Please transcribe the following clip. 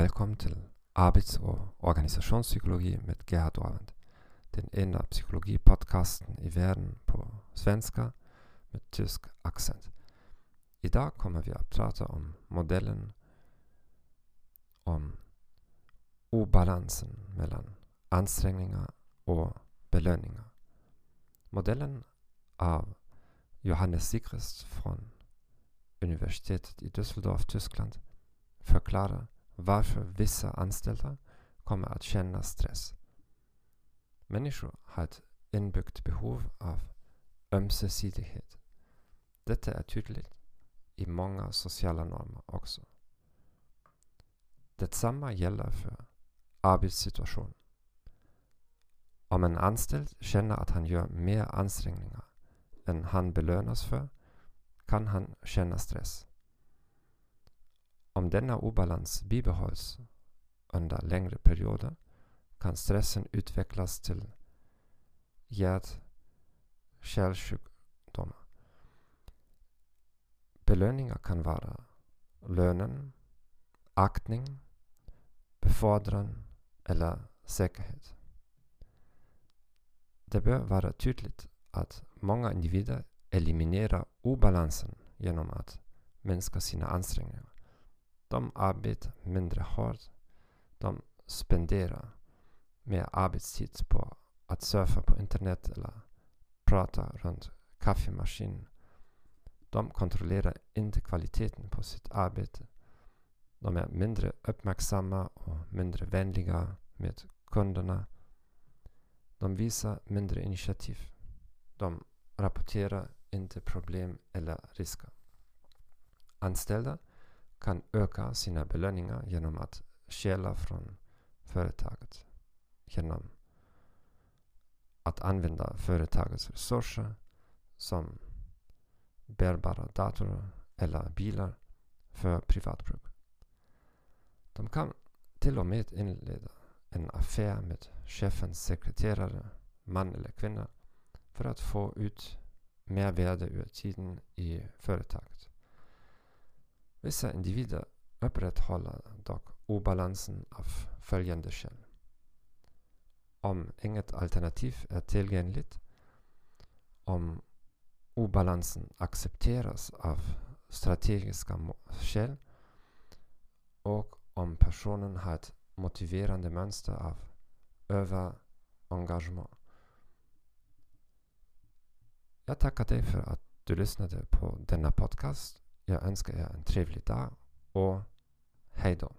välkommen till Arbets och organisationspsykologi med Gerhard Orland. Den enda psykologipodcasten i världen på svenska med tysk accent. Idag kommer vi att prata om modellen om obalansen mellan ansträngningar och belöningar. Modellen av Johannes Sigrist från universitetet i Düsseldorf, Tyskland förklara varför vissa anställda kommer att känna stress. Människor har ett inbyggt behov av ömsesidighet. Detta är tydligt i många sociala normer också. Detsamma gäller för arbetssituationen. Om en anställd känner att han gör mer ansträngningar än han belönas för kan han känna stress. Om denna obalans bibehålls under längre perioder kan stressen utvecklas till hjärt-kärlsjukdomar. Belöningar kan vara lönen, aktning, befordran eller säkerhet. Det bör vara tydligt att många individer eliminerar obalansen genom att minska sina ansträngningar. De arbetar mindre hårt. De spenderar mer arbetstid på att surfa på internet eller prata runt kaffemaskinen. De kontrollerar inte kvaliteten på sitt arbete. De är mindre uppmärksamma och mindre vänliga med kunderna. De visar mindre initiativ. De rapporterar inte problem eller risker. Anställda kan öka sina belöningar genom att stjäla från företaget. Genom att använda företagets resurser som bärbara datorer eller bilar för privatbruk. De kan till och med inleda en affär med chefens sekreterare, man eller kvinna, för att få ut mer värde ur tiden i företaget. Vissa individer upprätthåller dock obalansen av följande skäl. Om inget alternativ är tillgängligt, om obalansen accepteras av strategiska skäl och om personen har ett motiverande mönster av överengagemang. Jag tackar dig för att du lyssnade på denna podcast. Jag önskar er en trevlig dag och hej då.